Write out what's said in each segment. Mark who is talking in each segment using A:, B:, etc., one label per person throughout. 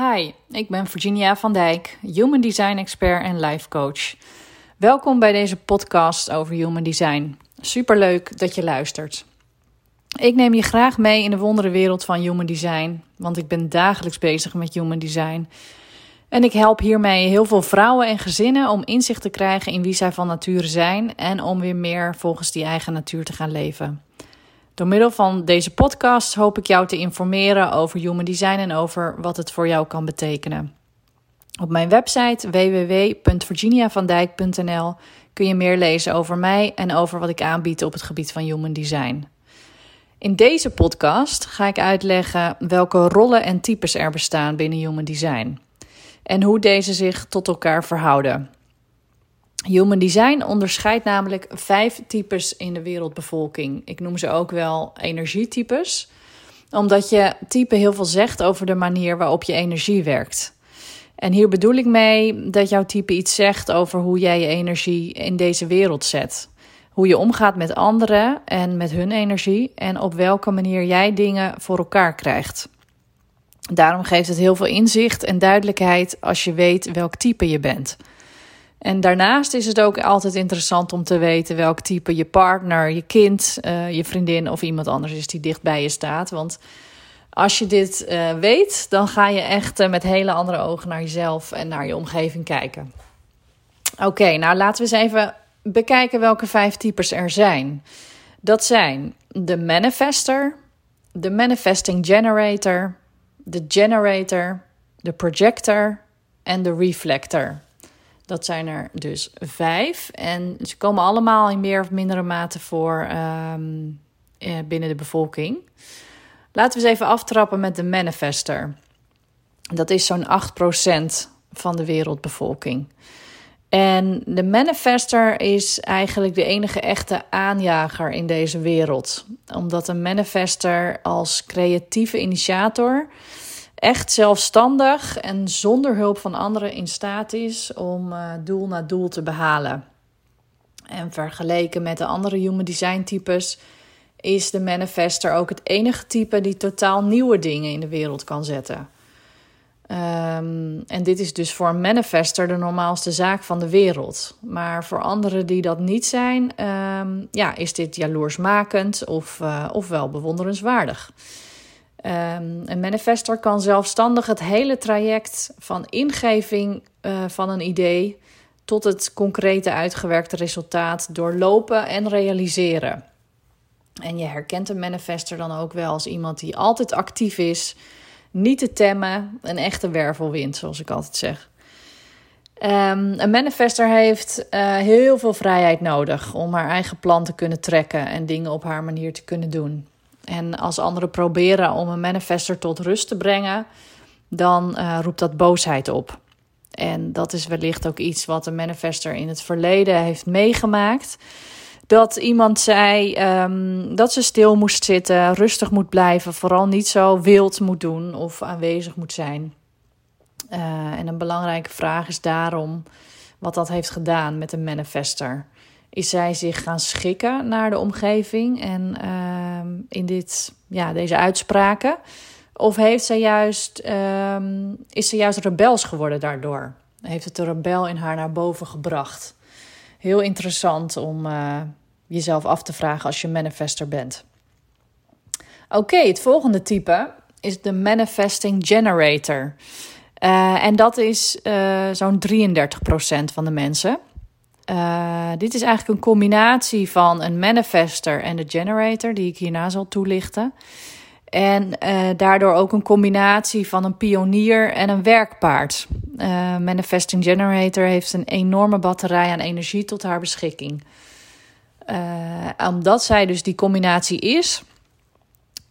A: Hi, ik ben Virginia van Dijk, Human Design Expert en Life Coach. Welkom bij deze podcast over Human Design. Superleuk dat je luistert. Ik neem je graag mee in de wondere wereld van Human Design, want ik ben dagelijks bezig met Human Design. En ik help hiermee heel veel vrouwen en gezinnen om inzicht te krijgen in wie zij van nature zijn en om weer meer volgens die eigen natuur te gaan leven. Door middel van deze podcast hoop ik jou te informeren over human design en over wat het voor jou kan betekenen. Op mijn website www.virginiavandijk.nl kun je meer lezen over mij en over wat ik aanbied op het gebied van human design. In deze podcast ga ik uitleggen welke rollen en types er bestaan binnen human design en hoe deze zich tot elkaar verhouden. Human Design onderscheidt namelijk vijf types in de wereldbevolking. Ik noem ze ook wel energietypes, omdat je type heel veel zegt over de manier waarop je energie werkt. En hier bedoel ik mee dat jouw type iets zegt over hoe jij je energie in deze wereld zet. Hoe je omgaat met anderen en met hun energie en op welke manier jij dingen voor elkaar krijgt. Daarom geeft het heel veel inzicht en duidelijkheid als je weet welk type je bent. En daarnaast is het ook altijd interessant om te weten welk type je partner, je kind, uh, je vriendin of iemand anders is die dicht bij je staat. Want als je dit uh, weet, dan ga je echt uh, met hele andere ogen naar jezelf en naar je omgeving kijken. Oké, nou laten we eens even bekijken welke vijf types er zijn. Dat zijn de manifester, de manifesting generator, de generator, de projector en de reflector. Dat zijn er dus vijf. En ze komen allemaal in meer of mindere mate voor um, binnen de bevolking. Laten we eens even aftrappen met de manifester. Dat is zo'n 8% van de wereldbevolking. En de manifester is eigenlijk de enige echte aanjager in deze wereld. Omdat een manifester als creatieve initiator echt zelfstandig en zonder hulp van anderen in staat is om uh, doel na doel te behalen. En vergeleken met de andere human design types is de manifester ook het enige type die totaal nieuwe dingen in de wereld kan zetten. Um, en dit is dus voor een manifester de normaalste zaak van de wereld. Maar voor anderen die dat niet zijn, um, ja, is dit jaloersmakend of, uh, ofwel bewonderenswaardig. Um, een manifester kan zelfstandig het hele traject van ingeving uh, van een idee tot het concrete uitgewerkte resultaat doorlopen en realiseren. En je herkent een manifester dan ook wel als iemand die altijd actief is, niet te temmen, een echte wervelwind, zoals ik altijd zeg. Um, een manifester heeft uh, heel veel vrijheid nodig om haar eigen plan te kunnen trekken en dingen op haar manier te kunnen doen. En als anderen proberen om een manifester tot rust te brengen, dan uh, roept dat boosheid op. En dat is wellicht ook iets wat een manifester in het verleden heeft meegemaakt. Dat iemand zei um, dat ze stil moest zitten, rustig moet blijven, vooral niet zo wild moet doen of aanwezig moet zijn. Uh, en een belangrijke vraag is daarom wat dat heeft gedaan met een manifester is zij zich gaan schikken naar de omgeving en uh, in dit, ja, deze uitspraken? Of heeft zij juist, uh, is ze juist rebels geworden daardoor? Heeft het de rebel in haar naar boven gebracht? Heel interessant om uh, jezelf af te vragen als je manifester bent. Oké, het volgende type is de manifesting generator. Uh, en dat is uh, zo'n 33% van de mensen. Uh, dit is eigenlijk een combinatie van een manifester en de generator, die ik hierna zal toelichten. En uh, daardoor ook een combinatie van een pionier en een werkpaard. Uh, Manifesting Generator heeft een enorme batterij aan energie tot haar beschikking. omdat zij dus die combinatie is,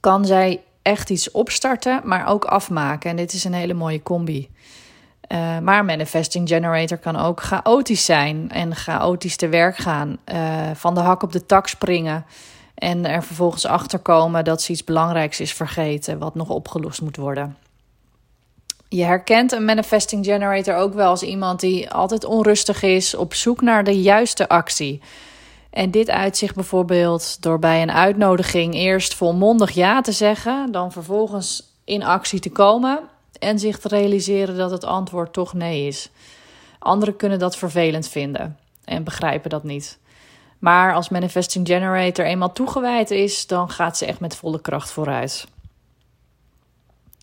A: kan zij echt iets opstarten, maar ook afmaken. En dit is een hele mooie combi. Uh, maar Manifesting Generator kan ook chaotisch zijn en chaotisch te werk gaan. Uh, van de hak op de tak springen en er vervolgens achter komen dat ze iets belangrijks is vergeten, wat nog opgelost moet worden. Je herkent een Manifesting Generator ook wel als iemand die altijd onrustig is, op zoek naar de juiste actie. En dit uitzicht bijvoorbeeld door bij een uitnodiging eerst volmondig ja te zeggen, dan vervolgens in actie te komen en zich te realiseren dat het antwoord toch nee is. Anderen kunnen dat vervelend vinden en begrijpen dat niet. Maar als Manifesting Generator eenmaal toegewijd is, dan gaat ze echt met volle kracht vooruit.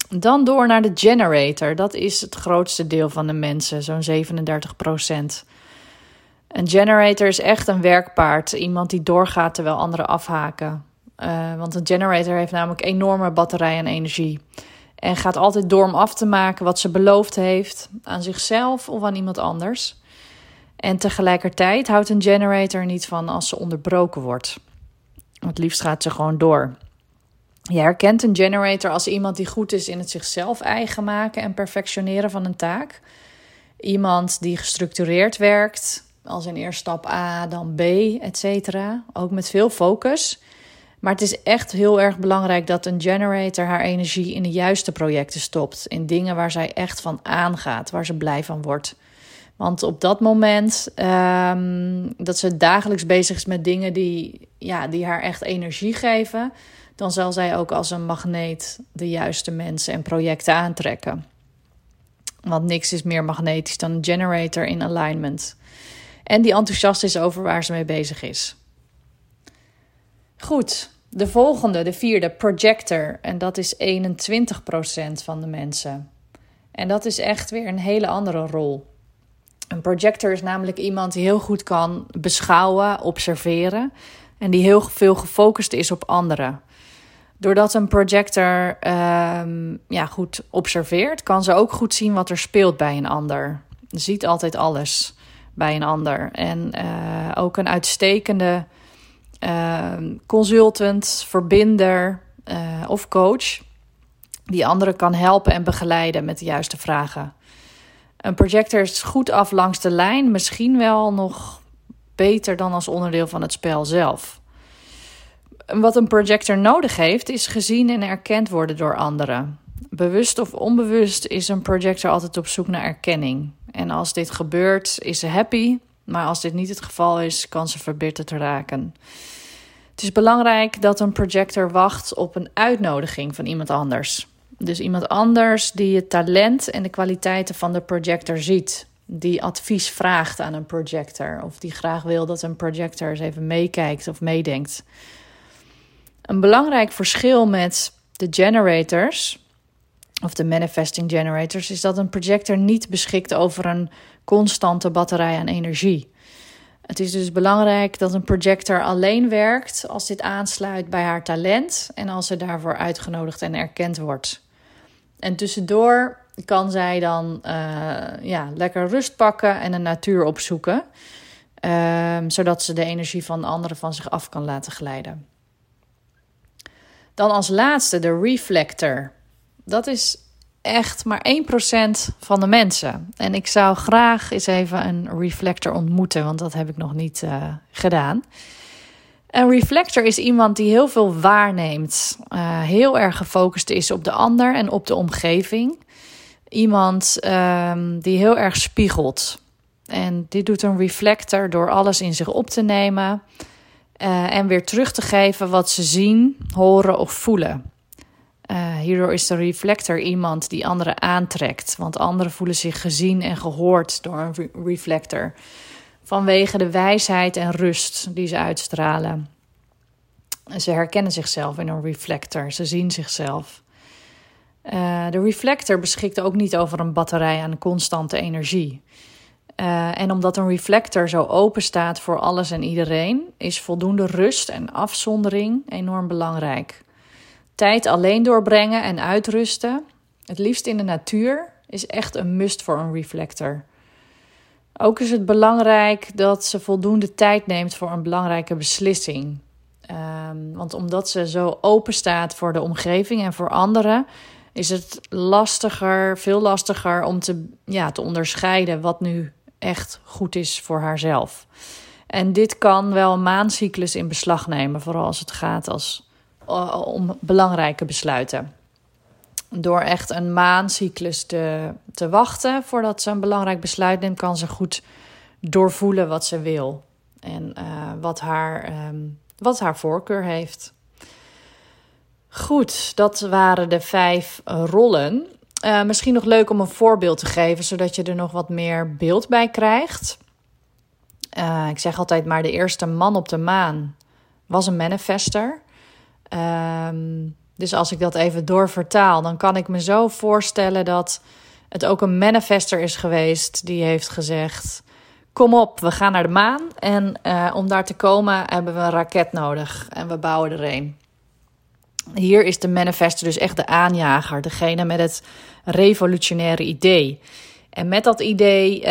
A: Dan door naar de generator. Dat is het grootste deel van de mensen, zo'n 37 procent. Een generator is echt een werkpaard. Iemand die doorgaat terwijl anderen afhaken. Uh, want een generator heeft namelijk enorme batterij en energie. En gaat altijd door om af te maken wat ze beloofd heeft aan zichzelf of aan iemand anders. En tegelijkertijd houdt een generator niet van als ze onderbroken wordt. Het liefst gaat ze gewoon door. Je herkent een generator als iemand die goed is in het zichzelf eigen maken en perfectioneren van een taak. Iemand die gestructureerd werkt, als in eerst stap A, dan B, et cetera. Ook met veel focus. Maar het is echt heel erg belangrijk dat een generator haar energie in de juiste projecten stopt. In dingen waar zij echt van aangaat, waar ze blij van wordt. Want op dat moment um, dat ze dagelijks bezig is met dingen die, ja, die haar echt energie geven, dan zal zij ook als een magneet de juiste mensen en projecten aantrekken. Want niks is meer magnetisch dan een generator in alignment. En die enthousiast is over waar ze mee bezig is. Goed, de volgende, de vierde, projector. En dat is 21% van de mensen. En dat is echt weer een hele andere rol. Een projector is namelijk iemand die heel goed kan beschouwen, observeren en die heel veel gefocust is op anderen. Doordat een projector um, ja, goed observeert, kan ze ook goed zien wat er speelt bij een ander. Ziet altijd alles bij een ander. En uh, ook een uitstekende uh, consultant, verbinder uh, of coach, die anderen kan helpen en begeleiden met de juiste vragen. Een projector is goed af langs de lijn, misschien wel nog beter dan als onderdeel van het spel zelf. Wat een projector nodig heeft, is gezien en erkend worden door anderen. Bewust of onbewust is een projector altijd op zoek naar erkenning. En als dit gebeurt, is ze happy, maar als dit niet het geval is, kan ze verbitterd raken. Het is belangrijk dat een projector wacht op een uitnodiging van iemand anders. Dus iemand anders die het talent en de kwaliteiten van de projector ziet. Die advies vraagt aan een projector. Of die graag wil dat een projector eens even meekijkt of meedenkt. Een belangrijk verschil met de generators, of de manifesting generators, is dat een projector niet beschikt over een constante batterij aan energie. Het is dus belangrijk dat een projector alleen werkt als dit aansluit bij haar talent en als ze daarvoor uitgenodigd en erkend wordt. En tussendoor kan zij dan uh, ja, lekker rust pakken en de natuur opzoeken, uh, zodat ze de energie van anderen van zich af kan laten glijden. Dan als laatste de reflector. Dat is echt maar 1% van de mensen. En ik zou graag eens even een reflector ontmoeten, want dat heb ik nog niet uh, gedaan. Een reflector is iemand die heel veel waarneemt, uh, heel erg gefocust is op de ander en op de omgeving. Iemand um, die heel erg spiegelt. En dit doet een reflector door alles in zich op te nemen uh, en weer terug te geven wat ze zien, horen of voelen. Uh, hierdoor is de reflector iemand die anderen aantrekt, want anderen voelen zich gezien en gehoord door een re reflector. Vanwege de wijsheid en rust die ze uitstralen. Ze herkennen zichzelf in een reflector, ze zien zichzelf. Uh, de reflector beschikt ook niet over een batterij aan constante energie. Uh, en omdat een reflector zo open staat voor alles en iedereen, is voldoende rust en afzondering enorm belangrijk. Tijd alleen doorbrengen en uitrusten, het liefst in de natuur, is echt een must voor een reflector. Ook is het belangrijk dat ze voldoende tijd neemt voor een belangrijke beslissing. Um, want omdat ze zo open staat voor de omgeving en voor anderen, is het lastiger, veel lastiger om te, ja, te onderscheiden wat nu echt goed is voor haarzelf. En dit kan wel een maancyclus in beslag nemen, vooral als het gaat als, om belangrijke besluiten. Door echt een maancyclus te, te wachten voordat ze een belangrijk besluit neemt, kan ze goed doorvoelen wat ze wil en uh, wat, haar, um, wat haar voorkeur heeft. Goed, dat waren de vijf rollen. Uh, misschien nog leuk om een voorbeeld te geven, zodat je er nog wat meer beeld bij krijgt. Ik zeg altijd maar, de eerste man op de maan was een manifester. Um, dus als ik dat even doorvertaal, dan kan ik me zo voorstellen dat het ook een manifester is geweest die heeft gezegd: Kom op, we gaan naar de maan. En uh, om daar te komen hebben we een raket nodig en we bouwen er een. Hier is de manifester dus echt de aanjager, degene met het revolutionaire idee. En met dat idee uh,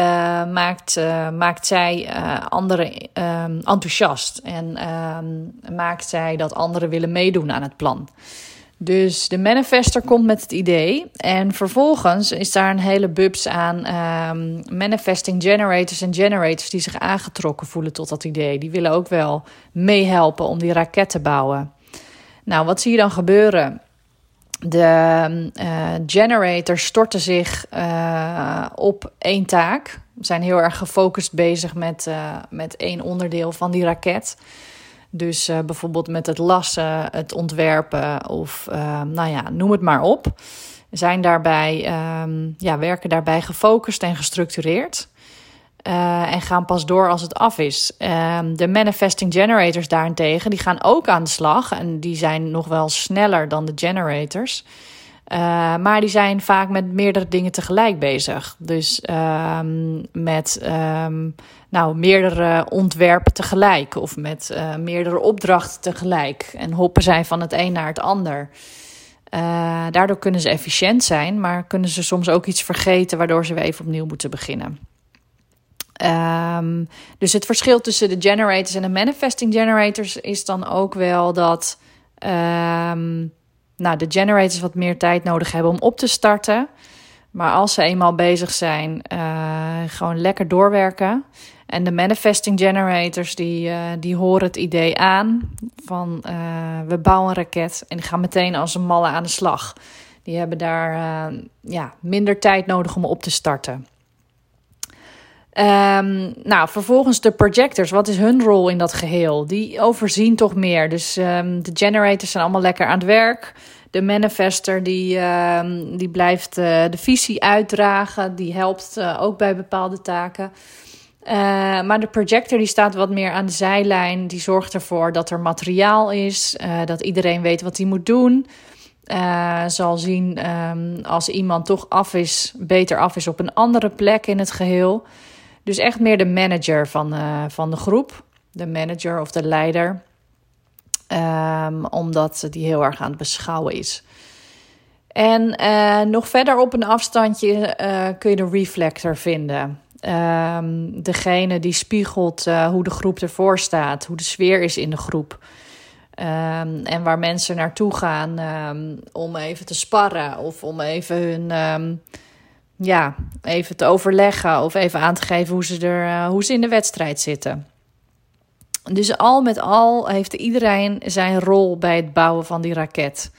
A: maakt, uh, maakt zij uh, anderen enthousiast en ehm, maakt zij dat anderen willen meedoen aan het plan. Dus de manifester komt met het idee. En vervolgens is daar een hele bubs aan um, manifesting generators en generators die zich aangetrokken voelen tot dat idee. Die willen ook wel meehelpen om die raket te bouwen. Nou, wat zie je dan gebeuren? De uh, generators storten zich uh, op één taak. Zijn heel erg gefocust bezig met, uh, met één onderdeel van die raket. Dus bijvoorbeeld met het lassen, het ontwerpen of uh, nou ja, noem het maar op. Zijn daarbij, um, ja, werken daarbij gefocust en gestructureerd. Uh, en gaan pas door als het af is. Um, de manifesting generators daarentegen, die gaan ook aan de slag. En die zijn nog wel sneller dan de generators. Uh, maar die zijn vaak met meerdere dingen tegelijk bezig. Dus um, met um, nou, meerdere ontwerpen tegelijk of met uh, meerdere opdrachten tegelijk. En hoppen zij van het een naar het ander. Daardoor kunnen ze efficiënt zijn, maar kunnen ze soms ook iets vergeten, waardoor ze weer even opnieuw moeten beginnen. Um, dus het verschil tussen de generators en de manifesting generators is dan ook wel dat um, nou, de generators wat meer tijd nodig hebben om op te starten. Maar als ze eenmaal bezig zijn, uh, gewoon lekker doorwerken. En de manifesting generators die, uh, die horen het idee aan van uh, we bouwen een raket en die gaan meteen als een malle aan de slag. Die hebben daar ja, minder tijd nodig om op te starten. Um, nou, vervolgens de projectors. Wat is hun rol in dat geheel? Die overzien toch meer. Dus um, de generators zijn allemaal lekker aan het werk. De manifester die, um, die blijft uh, de visie uitdragen. Die helpt uh, ook bij bepaalde taken. Uh, maar de projector die staat wat meer aan de zijlijn. Die zorgt ervoor dat er materiaal is. dat iedereen weet wat hij moet doen. zal zien als iemand toch af is, beter af is op een andere plek in het geheel. Dus echt meer de manager van, uh, van de groep. De manager of de leider. Um, omdat die heel erg aan het beschouwen is. En uh, nog verder op een afstandje uh, kun je de reflector vinden. Um, degene die spiegelt hoe de groep ervoor staat, hoe de sfeer is in de groep. Um, en waar mensen naartoe gaan om even te sparren of om even hun ja, even te overleggen of even aan te geven hoe ze, er, uh, hoe ze in de wedstrijd zitten. Dus al met al heeft iedereen zijn rol bij het bouwen van die raket.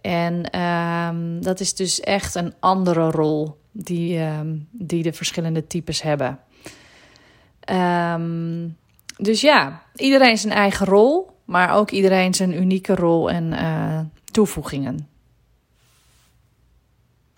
A: En um, dat is dus echt een andere rol die, um, die de verschillende types hebben. Um, dus ja, iedereen zijn eigen rol, maar ook iedereen zijn unieke rol en uh, toevoegingen.